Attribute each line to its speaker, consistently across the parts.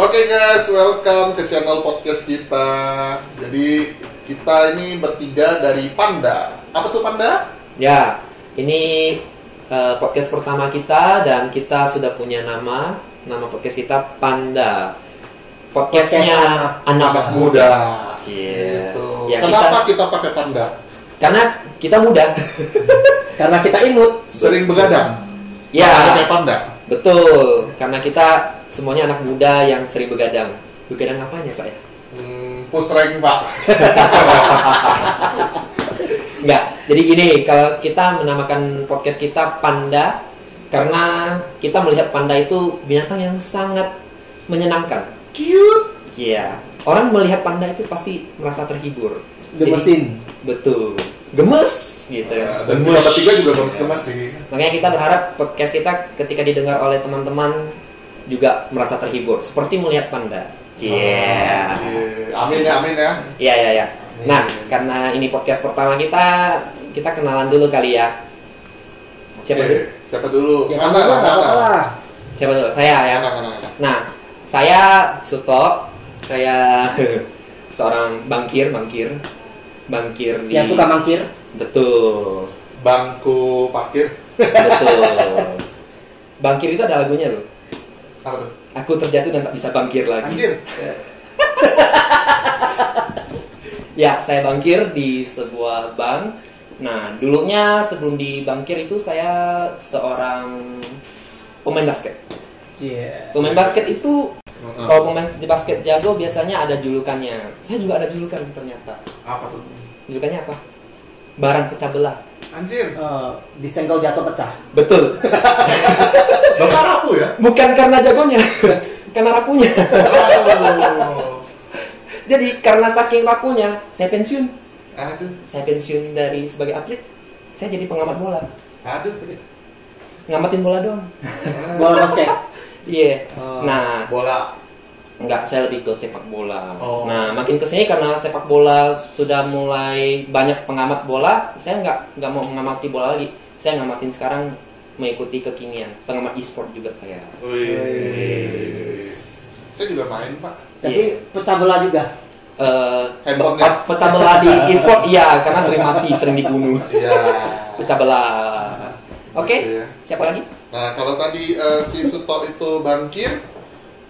Speaker 1: Oke guys, welcome ke channel podcast kita. Jadi kita ini bertiga dari Panda. Apa tuh Panda?
Speaker 2: Ya, ini eh, podcast pertama kita dan kita sudah punya nama. Nama podcast kita Panda. Podcastnya anak,
Speaker 1: muda.
Speaker 2: Cie.
Speaker 1: Gitu.
Speaker 2: Ya,
Speaker 1: Kenapa
Speaker 2: kita,
Speaker 1: kita pakai Panda?
Speaker 2: karena kita muda.
Speaker 3: Karena kita imut.
Speaker 1: Sering begadang.
Speaker 2: Ya.
Speaker 1: Kayak Panda.
Speaker 2: Betul, karena kita semuanya anak muda yang sering begadang. Begadang apanya, Pak ya?
Speaker 1: Hmm, push rank pak.
Speaker 2: Enggak. Jadi gini, kalau kita menamakan podcast kita Panda karena kita melihat panda itu binatang yang sangat menyenangkan.
Speaker 1: Cute.
Speaker 2: Iya. Orang melihat panda itu pasti merasa terhibur.
Speaker 3: Gemesin.
Speaker 2: Jadi, betul. Gemes gitu.
Speaker 1: Ya, dan kita bertiga juga gemes-gemes sih.
Speaker 2: Makanya kita berharap podcast kita ketika didengar oleh teman-teman juga merasa terhibur seperti melihat panda. Iya.
Speaker 1: Cie. Amin ya, amin ya.
Speaker 2: Iya, iya, iya. Nah, karena ini podcast pertama kita, kita kenalan dulu kali ya. Siapa dulu?
Speaker 1: Siapa dulu?
Speaker 3: Ya lah.
Speaker 2: Siapa dulu? Saya ya.
Speaker 1: Mana, mana?
Speaker 2: Nah, saya Suto. Saya seorang bangkir, bangkir. Bangkir di
Speaker 3: Yang suka mangkir.
Speaker 2: Betul.
Speaker 1: Bangku parkir.
Speaker 2: Betul. Bangkir itu ada lagunya loh.
Speaker 1: Apa tuh?
Speaker 2: Aku terjatuh dan tak bisa bangkir lagi.
Speaker 1: Anjir.
Speaker 2: Ya, saya bangkir di sebuah bank. Nah, dulunya sebelum di bangkir itu saya seorang pemain basket.
Speaker 3: Iya.
Speaker 2: Pemain basket itu kalau pemain di basket jago biasanya ada julukannya. Saya juga ada julukan ternyata.
Speaker 1: Apa tuh?
Speaker 2: Julukannya apa? Barang pecah belah.
Speaker 1: Anjir.
Speaker 3: Eh, disenggol jatuh pecah.
Speaker 2: Betul.
Speaker 1: Bapak rapuh ya?
Speaker 2: Bukan karena jagonya, karena rapuhnya.
Speaker 1: Aduh.
Speaker 2: Jadi karena saking rapuhnya, saya pensiun.
Speaker 1: Aduh.
Speaker 2: Saya pensiun dari sebagai atlet. Saya jadi pengamat bola.
Speaker 1: Aduh.
Speaker 2: Ngamatin bola doang.
Speaker 3: Bola basket.
Speaker 2: Iya.
Speaker 3: Oh.
Speaker 2: Nah,
Speaker 1: Bola.
Speaker 2: Enggak saya lebih ke sepak bola.
Speaker 1: Oh.
Speaker 2: Nah, makin ke sini karena sepak bola sudah mulai banyak pengamat bola, saya nggak nggak mau mengamati bola lagi. Saya ngamatin sekarang mengikuti kekinian. Pengamat e-sport juga saya.
Speaker 1: Wih. Saya juga main, Pak.
Speaker 3: Tapi
Speaker 2: Iya.
Speaker 3: pecah belah juga.
Speaker 2: Eh,
Speaker 1: Handphone
Speaker 2: pe- pecah belah di e-sport iya karena sering mati, sering dibunuh.
Speaker 1: Iya.
Speaker 2: Pecah belah. Oke,
Speaker 1: Iya.
Speaker 2: siapa lagi?
Speaker 1: Nah, kalau tadi eh, si Suto itu bangkir,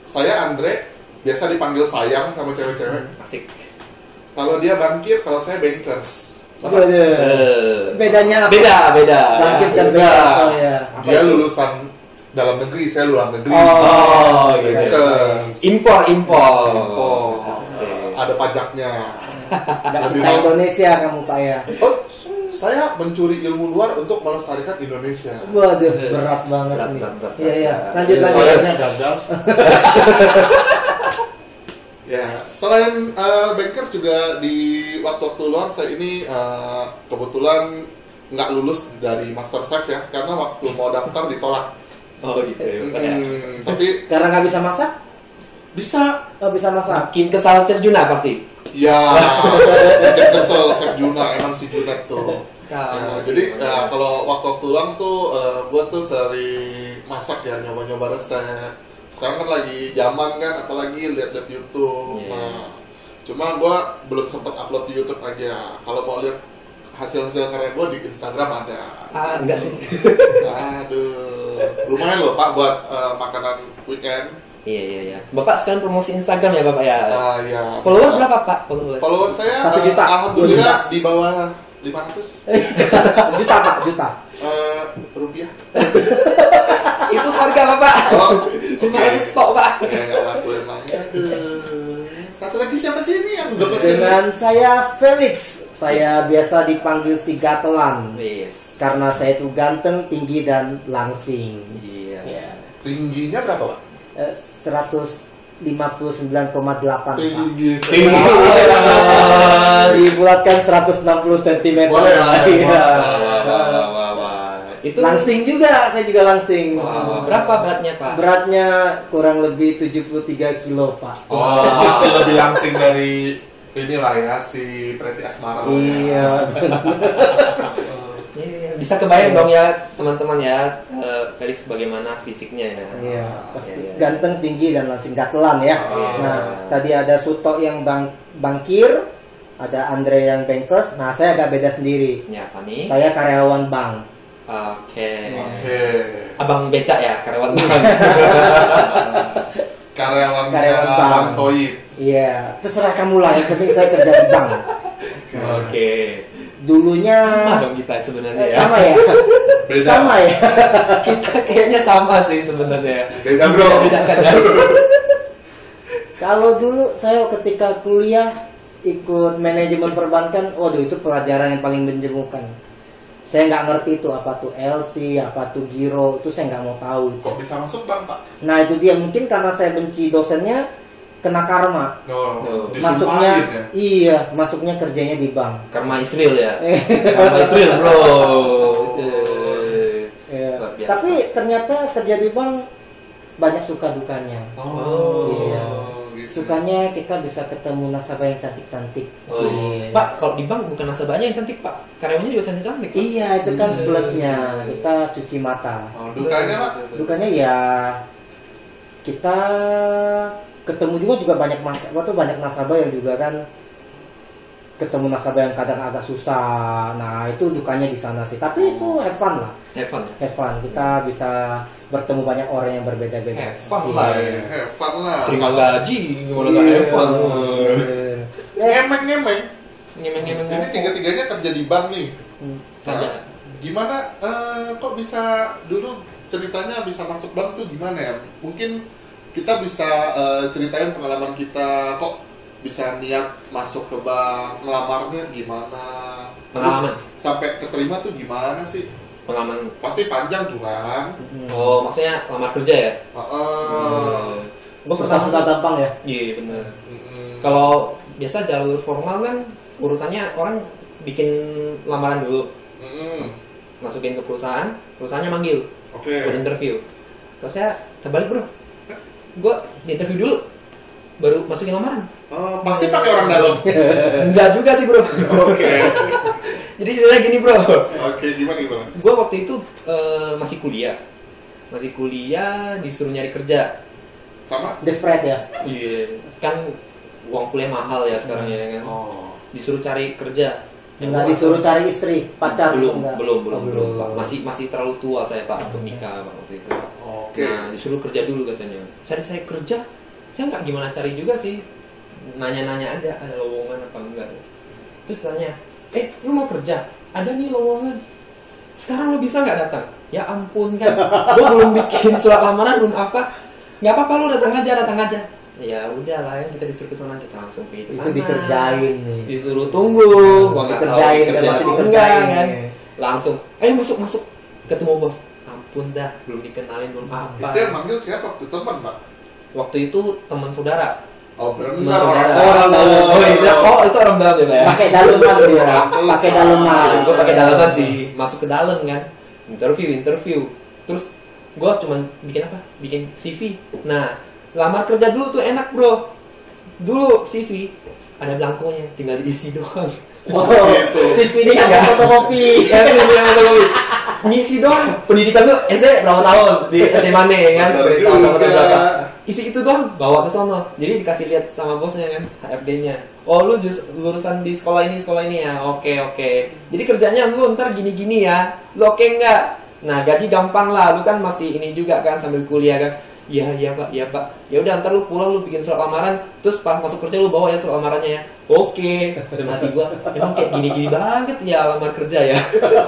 Speaker 1: saya Andre biasa dipanggil sayang sama cewek-cewek.
Speaker 2: Asik.
Speaker 1: Kalau dia bangkir, kalau saya bankers.
Speaker 3: Waduh.
Speaker 2: Eh,
Speaker 3: Bedanya apa?
Speaker 2: beda, beda.
Speaker 3: Bangkit dan
Speaker 1: Beda.
Speaker 3: beda. Oh, ya.
Speaker 1: Dia lulusan dalam negeri, saya luar negeri.
Speaker 2: Oh, gitu.
Speaker 1: Bankers.
Speaker 2: Impor, impor.
Speaker 1: Impor.
Speaker 2: Asik.
Speaker 1: Ada pajaknya.
Speaker 3: Cinta
Speaker 1: mau-
Speaker 3: Indonesia kamu pak ya.
Speaker 1: Oh, saya mencuri ilmu luar untuk melestarikan Indonesia.
Speaker 3: Waduh,
Speaker 2: Yes.
Speaker 3: berat banget
Speaker 2: Berat,
Speaker 3: nih.
Speaker 2: berat, berat,
Speaker 3: Iya iya. Lanjut lanjut.
Speaker 1: Soalnya gagal. ya, selain uh, bankers juga di waktu-waktu luang saya ini uh, kebetulan nggak lulus dari Master Chef ya, karena waktu mau daftar ditolak.
Speaker 2: Oh gitu ya. Pak, ya.
Speaker 1: Hmm, tapi
Speaker 3: Karena nggak bisa masak?
Speaker 1: bisa.
Speaker 3: Oh bisa masak.
Speaker 2: Makin kesal Chef Juna pasti.
Speaker 1: Ya, bikin kesel Chef Juna, emang si Junet tuh. Ya, jadi ya, kalau waktu-waktu luang tuh uh, gue tuh sering masak ya nyoba-nyoba resep. Sekarang kan lagi zaman kan, apalagi lihat-lihat YouTube.
Speaker 2: Iya.
Speaker 1: Nah, cuma gue belum sempet upload di YouTube aja. Kalau mau lihat hasil-hasil karya gue di Instagram ada.
Speaker 2: Ah, enggak sih.
Speaker 1: Aduh, lumayan loh Pak buat uh, makanan weekend.
Speaker 2: Iya iya iya. Bapak sekarang promosi Instagram ya Bapak ya.
Speaker 1: Ah ya.
Speaker 2: Follower berapa Pak? Follower.
Speaker 1: Follower saya
Speaker 3: Satu
Speaker 1: uh,
Speaker 3: juta.
Speaker 1: alhamdulillah di bawah 500
Speaker 3: juta pak, juta.
Speaker 1: uh, rupiah.
Speaker 2: Itu harga Bapak.
Speaker 1: Oh, lagi siapa sih ini yang?
Speaker 3: Dengan saya Felix. Saya biasa dipanggil si Gatelan.
Speaker 2: Yes.
Speaker 3: Karena saya itu ganteng, tinggi dan langsing.
Speaker 2: Iya.
Speaker 3: Ya.
Speaker 1: Tingginya berapa pak?
Speaker 3: Eh, 159,8 Pak.
Speaker 1: Tinggi
Speaker 2: Tinggi.
Speaker 3: Dibulatkan 160 cm.
Speaker 1: Boleh,
Speaker 3: Iya.
Speaker 1: boleh,
Speaker 2: Itu
Speaker 3: Langsing juga, saya juga langsing.
Speaker 1: Wah.
Speaker 2: berapa beratnya Pak?
Speaker 3: Beratnya kurang lebih 73 kilo, Pak.
Speaker 1: Oh, masih lebih langsing dari inilah ya si Preti Asmara.
Speaker 3: Iya.
Speaker 2: Iya, bisa kebayang dong ya teman-teman ya eh, Felix bagaimana fisiknya ya.
Speaker 3: Iya, pasti
Speaker 2: Iya, iya.
Speaker 3: ganteng, tinggi dan langsing gatelan ya.
Speaker 1: Oh.
Speaker 3: Nah, tadi ada Suto yang bang bankir, ada Andre yang bankers. Nah, saya agak beda sendiri.
Speaker 2: Nih?
Speaker 3: Saya karyawan bank.
Speaker 2: Oke.
Speaker 1: Oke.
Speaker 2: Abang becak ya karyawan bank.
Speaker 1: Karyawannya
Speaker 3: Karyawan bank.
Speaker 1: Bang Toib.
Speaker 3: Iya, terserah kamu lah. Yang penting saya kerja di bank.
Speaker 2: Oke.
Speaker 3: Dulunya
Speaker 2: Sama dong kita sebenarnya
Speaker 3: Eh,
Speaker 2: ya.
Speaker 3: sama ya.
Speaker 1: Beda.
Speaker 3: Sama ya.
Speaker 2: kita kayaknya sama sih sebenarnya.
Speaker 1: Beda bro.
Speaker 2: Bedakan ya.
Speaker 3: Kalau dulu saya ketika kuliah ikut manajemen perbankan, waduh itu pelajaran yang paling menjemukan. Saya nggak ngerti itu apa tuh LC, apa tuh giro, itu saya nggak mau tahu.
Speaker 1: Kok bisa masuk bang pak?
Speaker 3: Nah itu dia mungkin karena saya benci dosennya, kena karma.
Speaker 1: No,
Speaker 2: No.
Speaker 3: Masuknya,
Speaker 1: disumpahin ya.
Speaker 3: iya, masuknya kerjanya di bank.
Speaker 2: Karma Israel ya. Karma Israel bro. Eh.
Speaker 3: Iya. Tapi ternyata kerja di bank banyak suka dukanya.
Speaker 2: Oh.
Speaker 3: Iya.
Speaker 1: Gitu.
Speaker 3: Sukanya kita bisa ketemu nasabah yang cantik-cantik.
Speaker 2: Oh,
Speaker 3: Iya.
Speaker 2: Pak, kalau di bank bukan nasabahnya yang cantik, Pak. Karyawannya juga cantik-cantik.
Speaker 3: Iya itu kan
Speaker 2: Iya.
Speaker 3: plusnya kita cuci mata.
Speaker 1: Oh, dukanya pak?
Speaker 3: Dukanya ya kita ketemu juga juga banyak mas apa tuh banyak nasabah yang juga kan ketemu nasabah yang kadang agak susah. Nah itu dukanya di sana sih. Tapi itu have fun lah,
Speaker 2: Have fun.
Speaker 3: have fun. Kita bisa bertemu banyak orang yang berbeda-beda. Iya.
Speaker 2: lah.
Speaker 1: Eh, have fun lah.
Speaker 2: Terima
Speaker 1: Kalau
Speaker 2: gaji, gimana nggak fun?
Speaker 3: Iya. Eh,
Speaker 1: Ngemeng-ngemeng.
Speaker 2: Ngemeng-ngemeng
Speaker 1: Ini tiga-tiganya kerja di bank nih.
Speaker 3: hmm.
Speaker 1: Nah, gimana? eh, kok bisa dulu ceritanya bisa masuk bank tuh gimana ya? Mungkin kita bisa eh, ceritain pengalaman kita kok bisa niat masuk ke bank, ngelamarnya gimana?
Speaker 2: Pengalaman.
Speaker 1: Terus sampai keterima tuh gimana sih?
Speaker 2: Pengalaman.
Speaker 1: Pasti panjang tuh kan?
Speaker 3: Hmm.
Speaker 2: Oh, maksudnya lamar kerja ya?
Speaker 1: Heeh.
Speaker 2: Gue
Speaker 3: Susah-susah gampang ya.
Speaker 2: Iya benar.
Speaker 1: Mm-mm.
Speaker 2: Kalau biasa jalur formal kan urutannya orang bikin lamaran dulu,
Speaker 1: Mm-mm.
Speaker 2: masukin ke perusahaan, perusahaannya manggil,
Speaker 1: Oke.
Speaker 2: buat interview. Terus saya terbalik bro, gue di interview dulu, baru masukin lamaran.
Speaker 1: Oh, pasti pakai orang dalam.
Speaker 2: Enggak juga sih bro.
Speaker 1: Oke.
Speaker 2: Jadi ceritanya gini bro,
Speaker 1: Oke, gimana gimana?
Speaker 2: gue waktu itu eh, masih kuliah, masih kuliah disuruh nyari kerja.
Speaker 1: Sama?
Speaker 3: Desperate ya.
Speaker 2: Iya, kan uang kuliah mahal ya sekarang ya kan.
Speaker 1: Oh.
Speaker 2: Disuruh cari kerja.
Speaker 3: Nggak disuruh cari istri, pacar
Speaker 2: belum,
Speaker 3: enggak?
Speaker 2: belum, belum,
Speaker 3: Oh,
Speaker 2: belum, Pak. Masih masih terlalu tua saya Pak untuk nikah Pak waktu itu. Pak.
Speaker 1: Oke.
Speaker 2: Nah, disuruh kerja dulu katanya. Saya saya kerja, saya nggak gimana cari juga sih. Nanya-nanya aja ada lowongan apa enggak. Terus tanya, eh lu mau kerja? Ada nih lowongan. Sekarang lu bisa nggak datang? Ya ampun kan, gua belum bikin surat lamaran belum apa. Nggak apa-apa lu datang aja, datang aja. Ya udahlah, yang kita disuruh ke sana kita langsung pergi ke
Speaker 3: Itu
Speaker 2: sana.
Speaker 3: dikerjain nih.
Speaker 2: Disuruh tunggu, gua nggak tahu
Speaker 3: Dikerjain,
Speaker 2: dikerjain
Speaker 3: masih dikerjain.
Speaker 2: enggak, kan langsung ayo masuk masuk ketemu bos ampun dah belum dikenalin belum apa
Speaker 1: Itu yang manggil siapa waktu teman, Pak?
Speaker 2: waktu itu teman saudara
Speaker 1: Oh, benar
Speaker 2: saudara
Speaker 1: orang dalam.
Speaker 2: oh itu oh itu orang dalam ya pak ya?
Speaker 3: Pakai daleman dia,
Speaker 1: Pantesan.
Speaker 3: pakai daleman.
Speaker 2: gue pakai dalaman sih. Masuk ke dalam kan? Interview interview. Terus gue cuman bikin apa? Bikin CV nah lamar kerja dulu tuh enak bro. Dulu CV ada belangkonya. Tinggal diisi doang.
Speaker 3: Oh,
Speaker 1: Gitu.
Speaker 3: CV ini kan fotokopi.
Speaker 2: Ya, ini yang fotokopi. Ngisi doang. Pendidikan tuh SD berapa tahun di SD mana ya kan? Berapa tahun. Isi itu doang, bawa ke sono. Jadi dikasih lihat sama bosnya kan, HRD-nya. Oh, lu jus, lulusan di sekolah ini, sekolah ini ya. Oke, oke. Jadi kerjanya lu ntar gini-gini ya. Lu oke nggak? Nah, gaji gampang lah. Lu kan masih ini juga kan sambil kuliah kan. Iya, iya pak, iya pak. Ya udah ntar lu pulang lu bikin surat lamaran, terus pas masuk kerja lu bawa ya surat lamarannya ya. Oke. Dan hati gua, emang kayak gini-gini banget ya lamar kerja ya.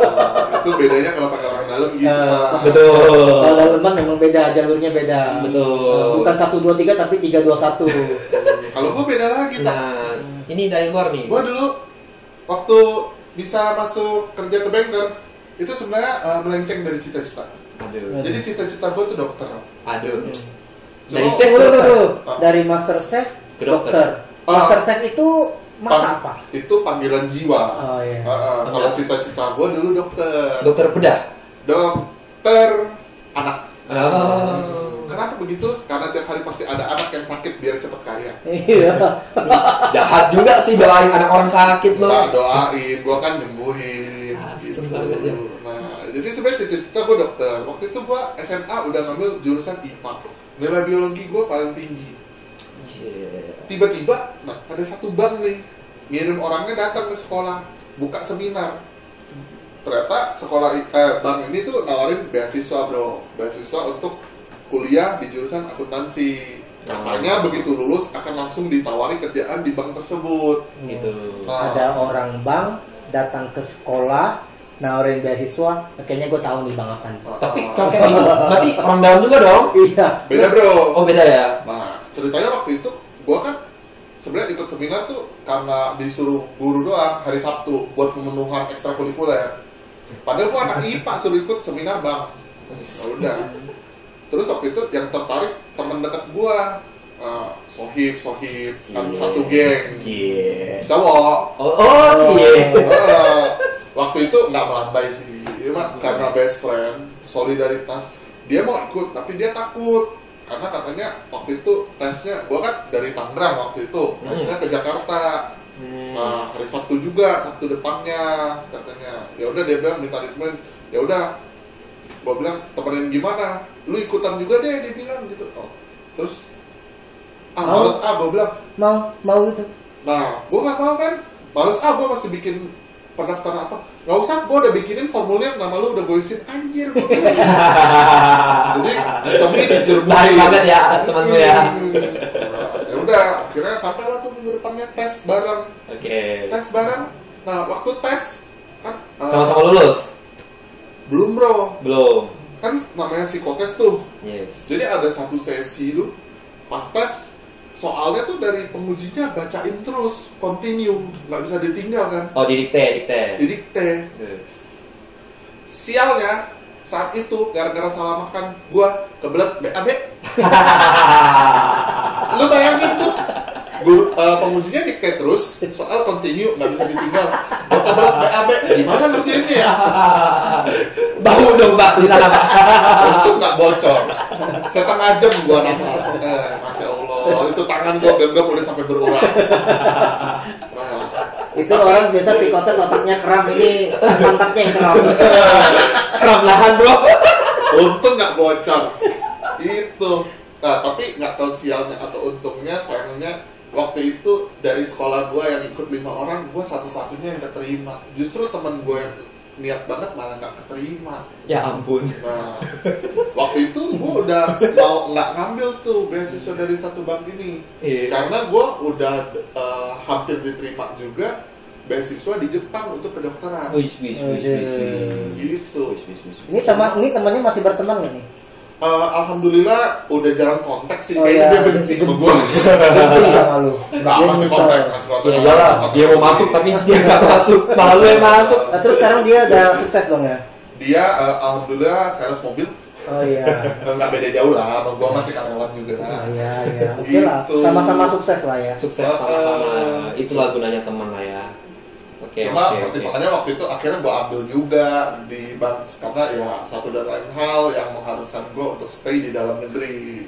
Speaker 1: Itu bedanya kalau pakai orang dalam gitu, Pak.
Speaker 2: Betul.
Speaker 3: Kalau daleman memang beda, jalurnya beda.
Speaker 2: Betul.
Speaker 3: Bukan 1 2 3 tapi 3 2 1.
Speaker 1: Kalau gua beda lagi, Pak.
Speaker 2: Nah, ini dari luar nih.
Speaker 1: Gua dulu waktu bisa masuk kerja ke banker itu sebenarnya eh, melenceng dari cita-cita.
Speaker 2: Aduh.
Speaker 1: Jadi cita-cita gua tuh dokter.
Speaker 2: Aduh.
Speaker 1: Cuma-
Speaker 2: Dari chef dokter.
Speaker 3: tunggu. Dari master chef
Speaker 2: Ke dokter.
Speaker 3: dokter.
Speaker 1: Ah.
Speaker 3: Master chef itu masa apa?
Speaker 1: Itu panggilan jiwa.
Speaker 3: Oh iya.
Speaker 1: Ah, ah, kalau cita-cita gua dulu dokter.
Speaker 2: Dokter bedah.
Speaker 1: Dokter anak.
Speaker 2: Oh.
Speaker 1: Kenapa begitu? Karena tiap hari pasti ada anak yang sakit biar cepet kaya.
Speaker 3: Iya.
Speaker 2: Jahat juga sih doain anak orang sakit
Speaker 1: Tak
Speaker 2: loh.
Speaker 1: doain, gua kan nyembuhin.
Speaker 2: Asem
Speaker 1: gitu.
Speaker 2: banget ya.
Speaker 1: Jadi sebenarnya cita-cita gue dokter. Waktu itu gue SMA udah ngambil jurusan IPA. Nilai biologi gue paling tinggi. Tiba-tiba, nah ada satu bank nih ngirim orangnya datang ke sekolah buka seminar. Ternyata sekolah eh, bank ini tuh nawarin beasiswa bro, beasiswa untuk kuliah di jurusan akuntansi. Katanya begitu lulus akan langsung ditawari kerjaan di bank tersebut.
Speaker 2: Gitu.
Speaker 1: Nah,
Speaker 3: Ada orang bank datang ke sekolah nawarin beasiswa, kayaknya gue tahu nih bang apa nih.
Speaker 2: Tapi kalau kayak gitu, berarti orang dalam juga dong.
Speaker 3: Iya.
Speaker 1: beda bro.
Speaker 2: Oh beda ya.
Speaker 1: Nah, ceritanya waktu itu gua kan sebenarnya ikut seminar tuh karena disuruh guru doang hari Sabtu buat pemenuhan ekstrakurikuler. Padahal gua anak IPA suruh ikut seminar bang. Ya udah. Terus waktu itu yang tertarik teman dekat gua, uh, Sohib, Sohib, kan satu geng,
Speaker 2: Cie.
Speaker 1: cowok.
Speaker 2: Oh, oh cie.
Speaker 1: Uh, waktu itu nggak melambai sih, cuma karena best friend, solidaritas. Dia mau ikut, tapi dia takut karena katanya waktu itu tesnya, gua kan dari Tangerang waktu itu, tesnya ke Jakarta.
Speaker 2: Hmm.
Speaker 1: Nah, hari Sabtu juga, Sabtu depannya katanya. Ya udah dia bilang minta ditemenin. Ya udah. Gua bilang temenin gimana? Lu ikutan juga deh dia bilang gitu. Oh. Terus ah
Speaker 3: Mau?
Speaker 1: males ah gua bilang.
Speaker 3: Mau mau gitu.
Speaker 1: Nah, gua nggak mau kan. Males ah gua masih bikin pendaftaran apa? Gak usah, gua udah bikinin formulir nama lu udah gue isiin anjir bilang. Jadi semi dijermuin.
Speaker 2: Baik banget ya temanmu ya.
Speaker 1: Hmm. Ya udah, akhirnya sampai lah tuh minggu depannya tes bareng
Speaker 2: Oke.
Speaker 1: tes bareng. Nah, waktu tes kan uh,
Speaker 2: Sama-sama lulus?
Speaker 1: belum bro,
Speaker 2: Belum.
Speaker 1: kan namanya psikotes tuh.
Speaker 2: Yes.
Speaker 1: Jadi ada satu sesi tuh pas tes soalnya tuh dari pengujinya bacain terus, continue, nggak bisa ditinggal kan.
Speaker 2: Oh di dikte, dikte.
Speaker 1: Didikte.
Speaker 2: Yes.
Speaker 1: Sialnya saat itu gara-gara salah makan, gua kebelet BAB. Lu bayangin tuh, guru eh, pengujinya dikte terus, soal continue nggak bisa ditinggal. Gua kebelet BAB, gimana ngertiinnya ya?
Speaker 2: Bau dong pak di sana pak.
Speaker 1: Untung nggak bocor. Setengah jam gua nangkap. Allah, itu tangan gua genggam udah sampai berulang. Nah,
Speaker 3: Itu orang biasa psikotes otaknya kram ini pantatnya yang kram.
Speaker 2: Ramlahan bro.
Speaker 1: untung nggak bocor. Itu. Nah, tapi nggak tahu sialnya atau untungnya, sayangnya waktu itu dari sekolah gua yang ikut lima orang, gua satu-satunya yang keterima. Justru teman gua yang niat banget malah nggak keterima.
Speaker 2: Ya ampun.
Speaker 1: Nah, waktu itu gue udah mau nggak ngambil tuh beasiswa dari satu bank ini,
Speaker 2: Iya.
Speaker 1: karena gue udah eh, hampir diterima juga beasiswa di Jepang untuk kedokteran.
Speaker 2: Wis wis wis wis.
Speaker 1: Gitu.
Speaker 3: Ini teman ini temannya masih berteman nggak nih?
Speaker 1: Eh, Alhamdulillah udah jarang kontak sih,
Speaker 3: Oh,
Speaker 1: kayaknya
Speaker 3: iya.
Speaker 1: dia benci sama gue.
Speaker 3: Benci sama lu.
Speaker 1: Nggak,
Speaker 3: Dia
Speaker 1: masih kontak, masih kontak.
Speaker 2: Ya iyalah, dia mau masuk tapi dia nggak masuk. Malah lu yang masuk.
Speaker 3: Nah, terus sekarang dia udah sukses dong ya?
Speaker 1: Dia eh, Alhamdulillah sales mobil,
Speaker 3: Oh iya.
Speaker 1: Eh, nggak beda jauh lah, sama gue masih karyawan juga.
Speaker 3: Oh, iya iya. Oke lah.
Speaker 1: Gitu.
Speaker 3: Sama-sama sukses lah ya.
Speaker 2: Sukses sama-sama. Itulah gunanya teman lah ya. Oke
Speaker 1: Cuma
Speaker 2: oke.
Speaker 1: pertimbangannya waktu itu akhirnya gue ambil juga di bank karena ya satu dan lain hal yang mengharuskan gue untuk stay di dalam negeri.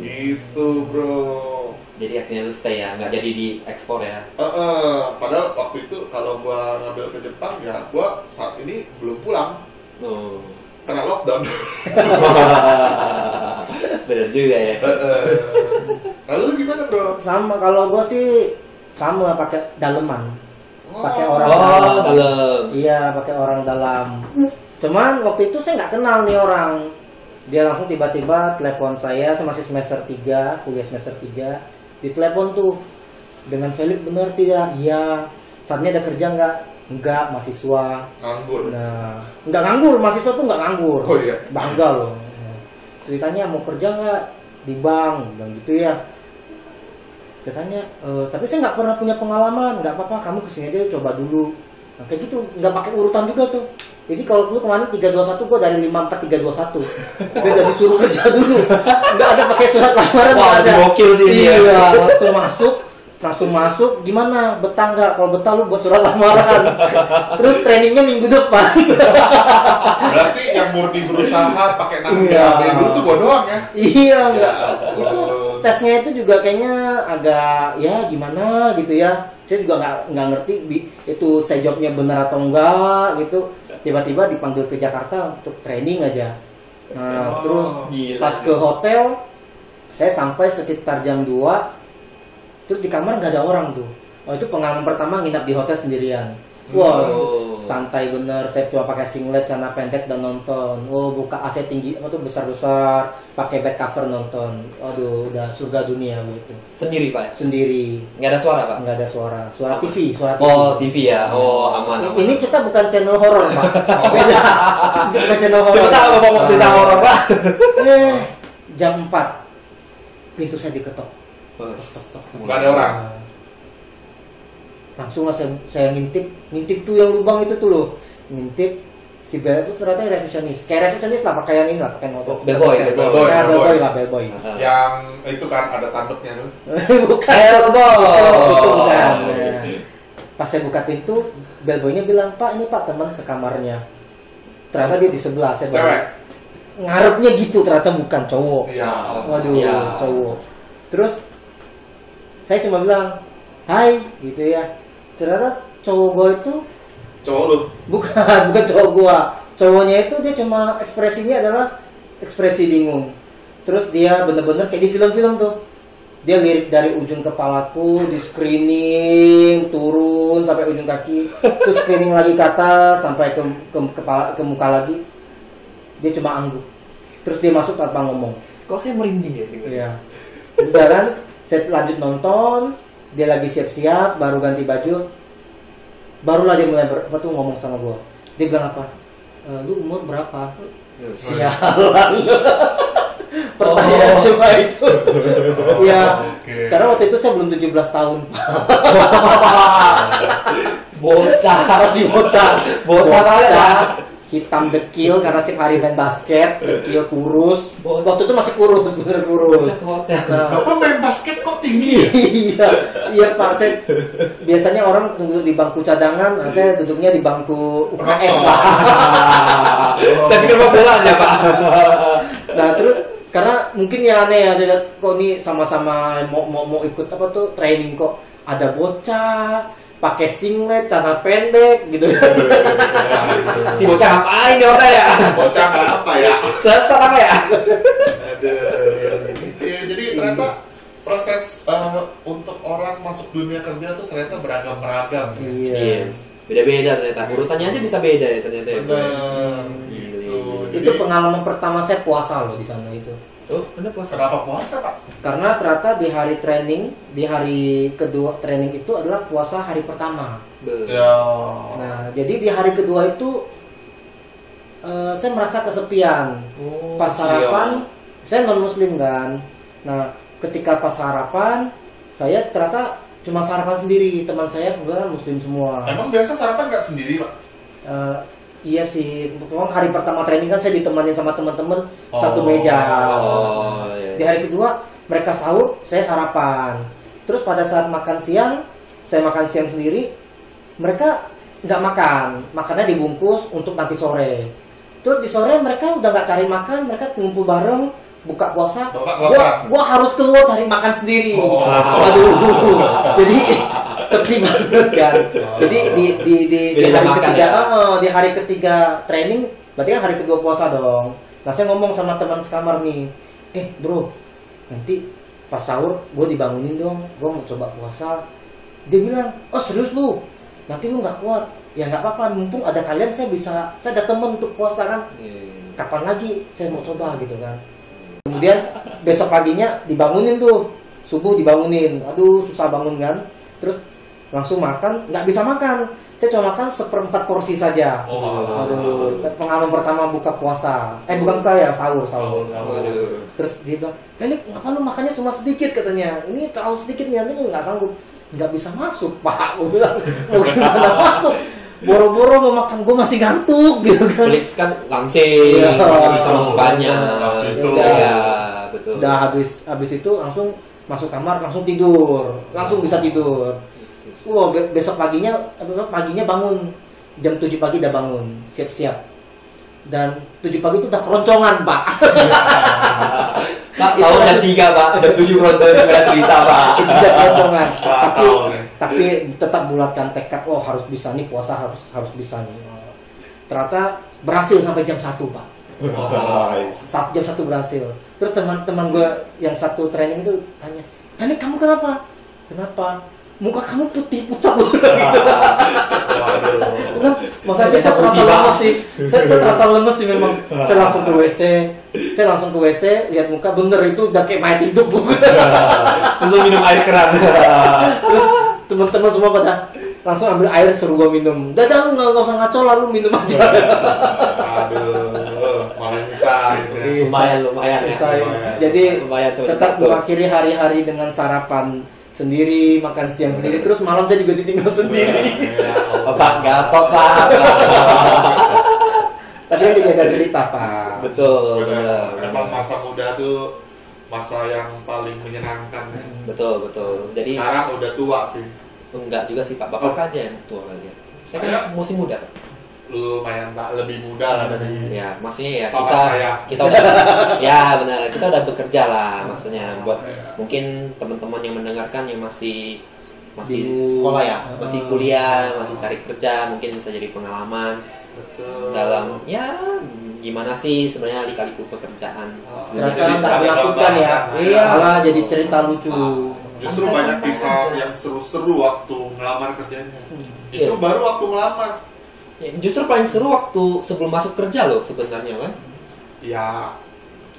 Speaker 1: Gitu bro.
Speaker 2: Jadi akhirnya lu stay ya, nggak jadi di ekspor ya.
Speaker 1: Eh, eh, padahal waktu itu kalau gue ngambil ke Jepang ya gue saat ini belum pulang
Speaker 2: Oh.
Speaker 1: karena lockdown.
Speaker 2: Bener juga ya.
Speaker 1: Lalu lu gimana bro?
Speaker 3: Sama kalau gua sih sama pakai daleman. Pakai orang
Speaker 2: Oh,
Speaker 3: dalam.
Speaker 2: dalam.
Speaker 3: Iya, pakai orang dalam. Cuman waktu itu saya nggak kenal nih orang. Dia langsung tiba-tiba telepon saya, saya masih semester 3, kuliah semester 3. Ditelepon tuh dengan Felix benar tidak? Iya. Saatnya ada kerja nggak? Enggak, mahasiswa.
Speaker 1: nganggur.
Speaker 3: Nah, nggak nganggur, mahasiswa tuh nggak nganggur.
Speaker 1: Oh, iya.
Speaker 3: Bangga loh. Ceritanya mau kerja nggak di bank, dan gitu ya. Saya tanya, "E, tapi saya nggak pernah punya pengalaman, nggak apa-apa, kamu ke sini aja coba dulu. Nah, kayak gitu, nggak pakai urutan juga tuh. Jadi kalau dulu kemarin 321 gua dari 54 321. Dia udah disuruh kerja dulu. Nggak ada pakai surat lamaran,
Speaker 2: Wah,
Speaker 3: nggak ada.
Speaker 2: gokil sih ini ya.
Speaker 3: Iya, langsung masuk, langsung masuk. Gimana? Betah nggak? Kalau betah lu buat surat lamaran. Terus trainingnya minggu depan.
Speaker 1: Berarti yang murni berusaha pakai nama
Speaker 3: Iya.
Speaker 1: Dulu tuh gue doang ya.
Speaker 3: iya, enggak.
Speaker 1: ampun.
Speaker 3: Tesnya itu juga kayaknya agak ya gimana gitu ya. Saya juga nggak nggak ngerti itu saya jawabnya benar atau enggak gitu. tiba-tiba dipanggil ke Jakarta untuk training aja nah
Speaker 1: Oh,
Speaker 3: terus
Speaker 2: gila.
Speaker 3: pas ke hotel saya sampai sekitar jam 2 terus di kamar nggak ada orang tuh oh itu pengalaman pertama nginap di hotel sendirian Wah,
Speaker 2: Oh.
Speaker 3: santai bener. Saya cuma pakai singlet, celana pendek dan nonton. Oh, buka AC tinggi, apa tuh besar-besar, pakai bed cover nonton. Aduh, udah surga dunia gitu.
Speaker 2: Sendiri pak?
Speaker 3: Sendiri,
Speaker 2: Nggak ada suara pak?
Speaker 3: nggak ada suara. Suara TV, suara TV.
Speaker 2: Oh TV ya. Oh aman. aman.
Speaker 3: Ini kita bukan channel horor, Pak. Beda. Ini bukan channel horor.
Speaker 2: Coba tahu bapak mau cerita horor pak?
Speaker 3: Eh, jam 4 pintu saya diketok.
Speaker 1: Nggak ada orang.
Speaker 3: Langsung lah saya, saya ngintip ngintip tuh yang lubang itu tuh loh ngintip si bel itu ternyata resepsionis kayak resepsionis lah pakaian ini lah
Speaker 2: Bellboy,
Speaker 3: Pakai-
Speaker 1: bellboy,
Speaker 3: Ya,
Speaker 1: bellboy.
Speaker 3: bellboy lah bellboy
Speaker 1: Yang itu kan ada tanduknya tuh.
Speaker 3: bukan
Speaker 2: Bellboy.
Speaker 3: itu bukan Nah, pas saya buka pintu bellboynya bilang pak ini pak teman sekamarnya ternyata dia di sebelah saya
Speaker 1: Cewek.
Speaker 3: ngarepnya gitu ternyata bukan cowok
Speaker 1: Iya.
Speaker 3: Waduh,
Speaker 2: Ya.
Speaker 3: cowok. Terus saya cuma bilang, "Hai," gitu ya. Ternyata cowok gue itu
Speaker 1: Cowok lu.
Speaker 3: bukan bukan cowok gua. Cowoknya itu dia cuma ekspresinya adalah ekspresi bingung. Terus dia bener-bener kayak di film-film tuh. Dia lirik dari ujung kepalaku, di screening, turun sampai ujung kaki, terus screening lagi ke atas sampai ke, ke kepala ke muka lagi. Dia cuma angguk. Terus dia masuk tanpa ngomong.
Speaker 2: Kok saya merinding ya dengar?
Speaker 3: Iya. Udah kan, saya lanjut nonton, dia lagi siap-siap, baru ganti baju. Barulah dia mulai apa tuh ngomong sama gua. Dia bilang apa? "E, lu umur berapa? Sialan. Pertanyaan
Speaker 2: Oh.
Speaker 3: cuma itu. Iya.
Speaker 1: Oke.
Speaker 3: Karena waktu itu saya belum 17 tahun.
Speaker 2: Bocah.
Speaker 3: Masih bocah.
Speaker 2: Bocah banget ya.
Speaker 3: Hitam dekil karena setiap hari main basket, dekil kurus. Waktu itu masih kurus, bener kurus. Nah,
Speaker 1: Bapak main basket kok tinggi ya?
Speaker 3: iya, iya Pak. Saya, biasanya orang duduk di bangku cadangan, nah, saya duduknya di bangku UKS Pak.
Speaker 2: Saya pikir bola aja pak.
Speaker 3: Nah terus karena mungkin ya aneh ya, kok ini sama-sama mau mau mau ikut apa tuh training kok ada bocah pakai singlet, celana pendek gitu.
Speaker 2: Ini bocah ngapain nih orang ya?
Speaker 1: Bocah nggak apa ya?
Speaker 2: Sesat apa ya?
Speaker 1: Aduh. Iya, jadi ternyata proses eh, untuk orang masuk dunia kerja tuh ternyata beragam-beragam. ya.
Speaker 3: Iya.
Speaker 2: Yes. Beda-beda ternyata. Urutannya aja bisa beda ya ternyata. ya. Gila,
Speaker 1: Gitu. Jadi
Speaker 3: Itu pengalaman pertama saya puasa loh di sana itu.
Speaker 2: Oh, anda puasa?
Speaker 1: kenapa puasa pak?
Speaker 3: Karena ternyata di hari training, di hari kedua training itu adalah puasa hari pertama.
Speaker 1: Ya.
Speaker 3: Nah, jadi di hari kedua itu eh, saya merasa kesepian.
Speaker 2: Oh,
Speaker 3: Pas
Speaker 2: iya.
Speaker 3: sarapan, saya non muslim kan. Nah, ketika pas sarapan, saya ternyata cuma sarapan sendiri. Teman saya kebetulan muslim semua.
Speaker 1: Emang biasa sarapan nggak sendiri pak?
Speaker 3: Eh, iya sih, memang hari pertama training kan saya ditemanin sama teman-teman
Speaker 1: Oh.
Speaker 3: satu meja.
Speaker 2: Oh, iya.
Speaker 3: Di hari kedua mereka sahur, saya sarapan. Terus pada saat makan siang, saya makan siang sendiri. Mereka nggak makan, makannya dibungkus untuk nanti sore. Terus di sore mereka udah nggak cari makan, mereka ngumpul bareng, buka puasa.
Speaker 1: Bapak
Speaker 3: gua harus keluar cari makan sendiri.
Speaker 1: Oh.
Speaker 3: Waduh, jadi sepi banget kan. Jadi di di di, di hari ketiga,
Speaker 2: ya?
Speaker 3: oh, di hari ketiga training, berarti kan hari kedua puasa dong. Nah saya ngomong sama teman sekamar nih, eh bro, nanti pas sahur gue dibangunin dong, gue mau coba puasa. Dia bilang, oh serius lu, nanti lu nggak kuat. Ya nggak apa-apa, mumpung ada kalian saya bisa, saya ada temen untuk puasa kan.
Speaker 2: Iya.
Speaker 3: Kapan lagi saya mau coba gitu kan. Kemudian besok paginya dibangunin tuh, subuh dibangunin, aduh susah bangun kan. Terus langsung makan, nggak bisa makan. Saya cuma makan seperempat porsi saja.
Speaker 1: Oh,
Speaker 3: Aduh, pengalaman pertama buka puasa. Eh bukan buka ya, sahur, sahur.
Speaker 2: Waduh.
Speaker 3: Terus dia bilang, "Eh, ini ngapa lu makannya cuma sedikit katanya? Ini terlalu sedikit nih, nanti nggak sanggup. Nggak bisa masuk, Pak. Gue bilang, mau gimana masuk? Boro-boro mau makan, gue masih ngantuk gitu kan.
Speaker 2: Felix kan langsing,
Speaker 3: Iya.
Speaker 2: nggak bisa masuk banyak.
Speaker 1: Itu.
Speaker 2: Iya, betul.
Speaker 3: Udah habis habis itu langsung masuk kamar, langsung tidur. Langsung bisa tidur. Wow, be- besok paginya besok paginya bangun jam 7 pagi udah bangun, siap-siap. Dan 7 pagi itu udah keroncongan, Pak.
Speaker 2: Pak, sahur jam 3, Pak. Jam 7 keroncongan nggak cerita, Pak.
Speaker 3: itu udah keroncongan. Tapi tapi tetap bulatkan tekad, oh harus bisa nih puasa harus harus bisa nih. ternyata berhasil sampai jam 1 pak
Speaker 2: Nice.
Speaker 3: Saat jam satu berhasil terus teman-teman gue yang satu training itu tanya ini kamu kenapa kenapa muka kamu putih pucat loh. Nah, Maksudnya saya terasa lemes sih. saya, saya terasa lemes sih memang. Saya langsung ke WC saya langsung ke WC lihat muka bener itu udah kayak mayat hidup.
Speaker 2: Terus minum air keran.
Speaker 3: terus teman-teman semua pada langsung ambil air suruh gue minum. Dah lu nggak usah ngaco lalu minum aja.
Speaker 1: Aduh, malah gitu ya.
Speaker 2: lumayan lumayan ya.
Speaker 3: Jadi
Speaker 2: Lumayan,
Speaker 3: tetap mengakhiri hari-hari dengan sarapan sendiri makan siang sendiri terus malam saya juga ditinggal sendiri
Speaker 1: Ya.
Speaker 2: Bapak gatot pak.
Speaker 3: tadi kan juga ada cerita pak
Speaker 2: Betul.
Speaker 1: Benar.
Speaker 2: benar.
Speaker 1: Emang masa muda tuh masa yang paling menyenangkan.
Speaker 2: Betul betul. Jadi
Speaker 1: Sekarang udah tua sih.
Speaker 2: enggak juga sih pak. Bapak aja yang tua lagi. Saya kan musim muda.
Speaker 1: Lumayan pak, lebih muda lah dari
Speaker 2: Ya, maksudnya ya kita
Speaker 1: saya.
Speaker 2: kita udah ya benar kita udah bekerja lah maksudnya buat
Speaker 1: Ya.
Speaker 2: mungkin teman-teman yang mendengarkan yang masih masih
Speaker 3: Di-
Speaker 2: sekolah ya, masih
Speaker 3: Ah.
Speaker 2: kuliah, masih cari kerja, mungkin bisa jadi pengalaman
Speaker 1: Betul.
Speaker 2: dalam ya gimana sih sebenarnya lika-liku pekerjaan.
Speaker 3: ternyata
Speaker 1: Jadi
Speaker 3: tak dilakukan ya
Speaker 1: gambaran.
Speaker 3: iya malah jadi cerita lucu
Speaker 1: Justru banyak kisah yang seru-seru waktu ngelamar kerjanya. Itu
Speaker 2: Iya.
Speaker 1: baru waktu ngelamar.
Speaker 2: Ya, justru paling seru waktu sebelum masuk kerja loh sebenarnya kan.
Speaker 1: Ya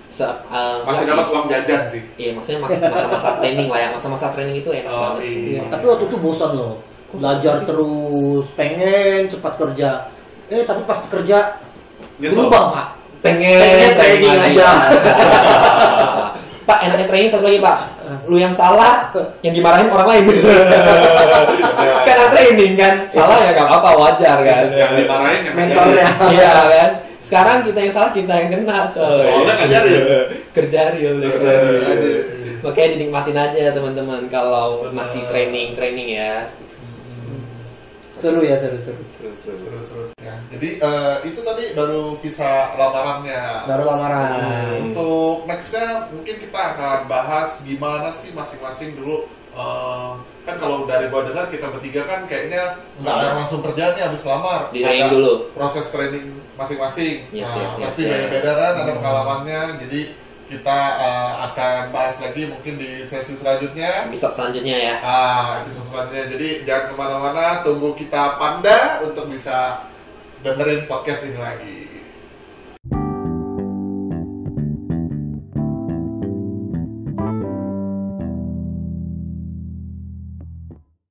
Speaker 2: Se- uh,
Speaker 1: masih dapat uang jajan sih.
Speaker 2: Iya, maksudnya mas- masa-masa training lah ya. Masa-masa training itu enak
Speaker 1: Oh,
Speaker 2: banget sih.
Speaker 1: iya.
Speaker 3: Iya, tapi waktu itu bosan loh belajar terus pengen cepat kerja eh tapi pas kerja
Speaker 1: Nyesel.
Speaker 3: berubah pak
Speaker 2: pengen,
Speaker 3: Pengen training
Speaker 2: lagi.
Speaker 3: aja.
Speaker 2: pak enaknya training satu lagi pak lu yang salah yang dimarahin orang lain. Karena training kan salah ya gak apa-apa wajar kan.
Speaker 1: Yang dimarahin yang
Speaker 3: mentornya.
Speaker 2: iya kan. Sekarang kita yang salah kita yang kena coy.
Speaker 1: Soalnya
Speaker 2: kerja real kerja
Speaker 1: Aduh,
Speaker 2: real. makanya dinikmatin aja teman-teman kalau masih training training ya
Speaker 3: seru ya seru seru
Speaker 2: seru seru
Speaker 1: Terus terus ya. Jadi eh, itu tadi baru kisah lamarannya.
Speaker 3: baru lamaran
Speaker 1: Untuk nextnya mungkin kita akan bahas gimana sih masing-masing dulu. eh, kan kalau dari gua dengar kita bertiga kan kayaknya nggak ada langsung kerja nih habis lamar.
Speaker 2: Di training
Speaker 1: Ada
Speaker 2: dulu.
Speaker 1: Proses training masing-masing.
Speaker 2: Yes,
Speaker 1: nah,
Speaker 2: yes, yes,
Speaker 1: pasti
Speaker 2: yes.
Speaker 1: beda-beda kan ada pengalamannya. Jadi kita eh, akan bahas lagi mungkin di sesi selanjutnya.
Speaker 2: episode selanjutnya ya
Speaker 1: Ah, episode selanjutnya. Jadi jangan ke mana-mana, tunggu kita panda untuk bisa dengerin podcast ini lagi.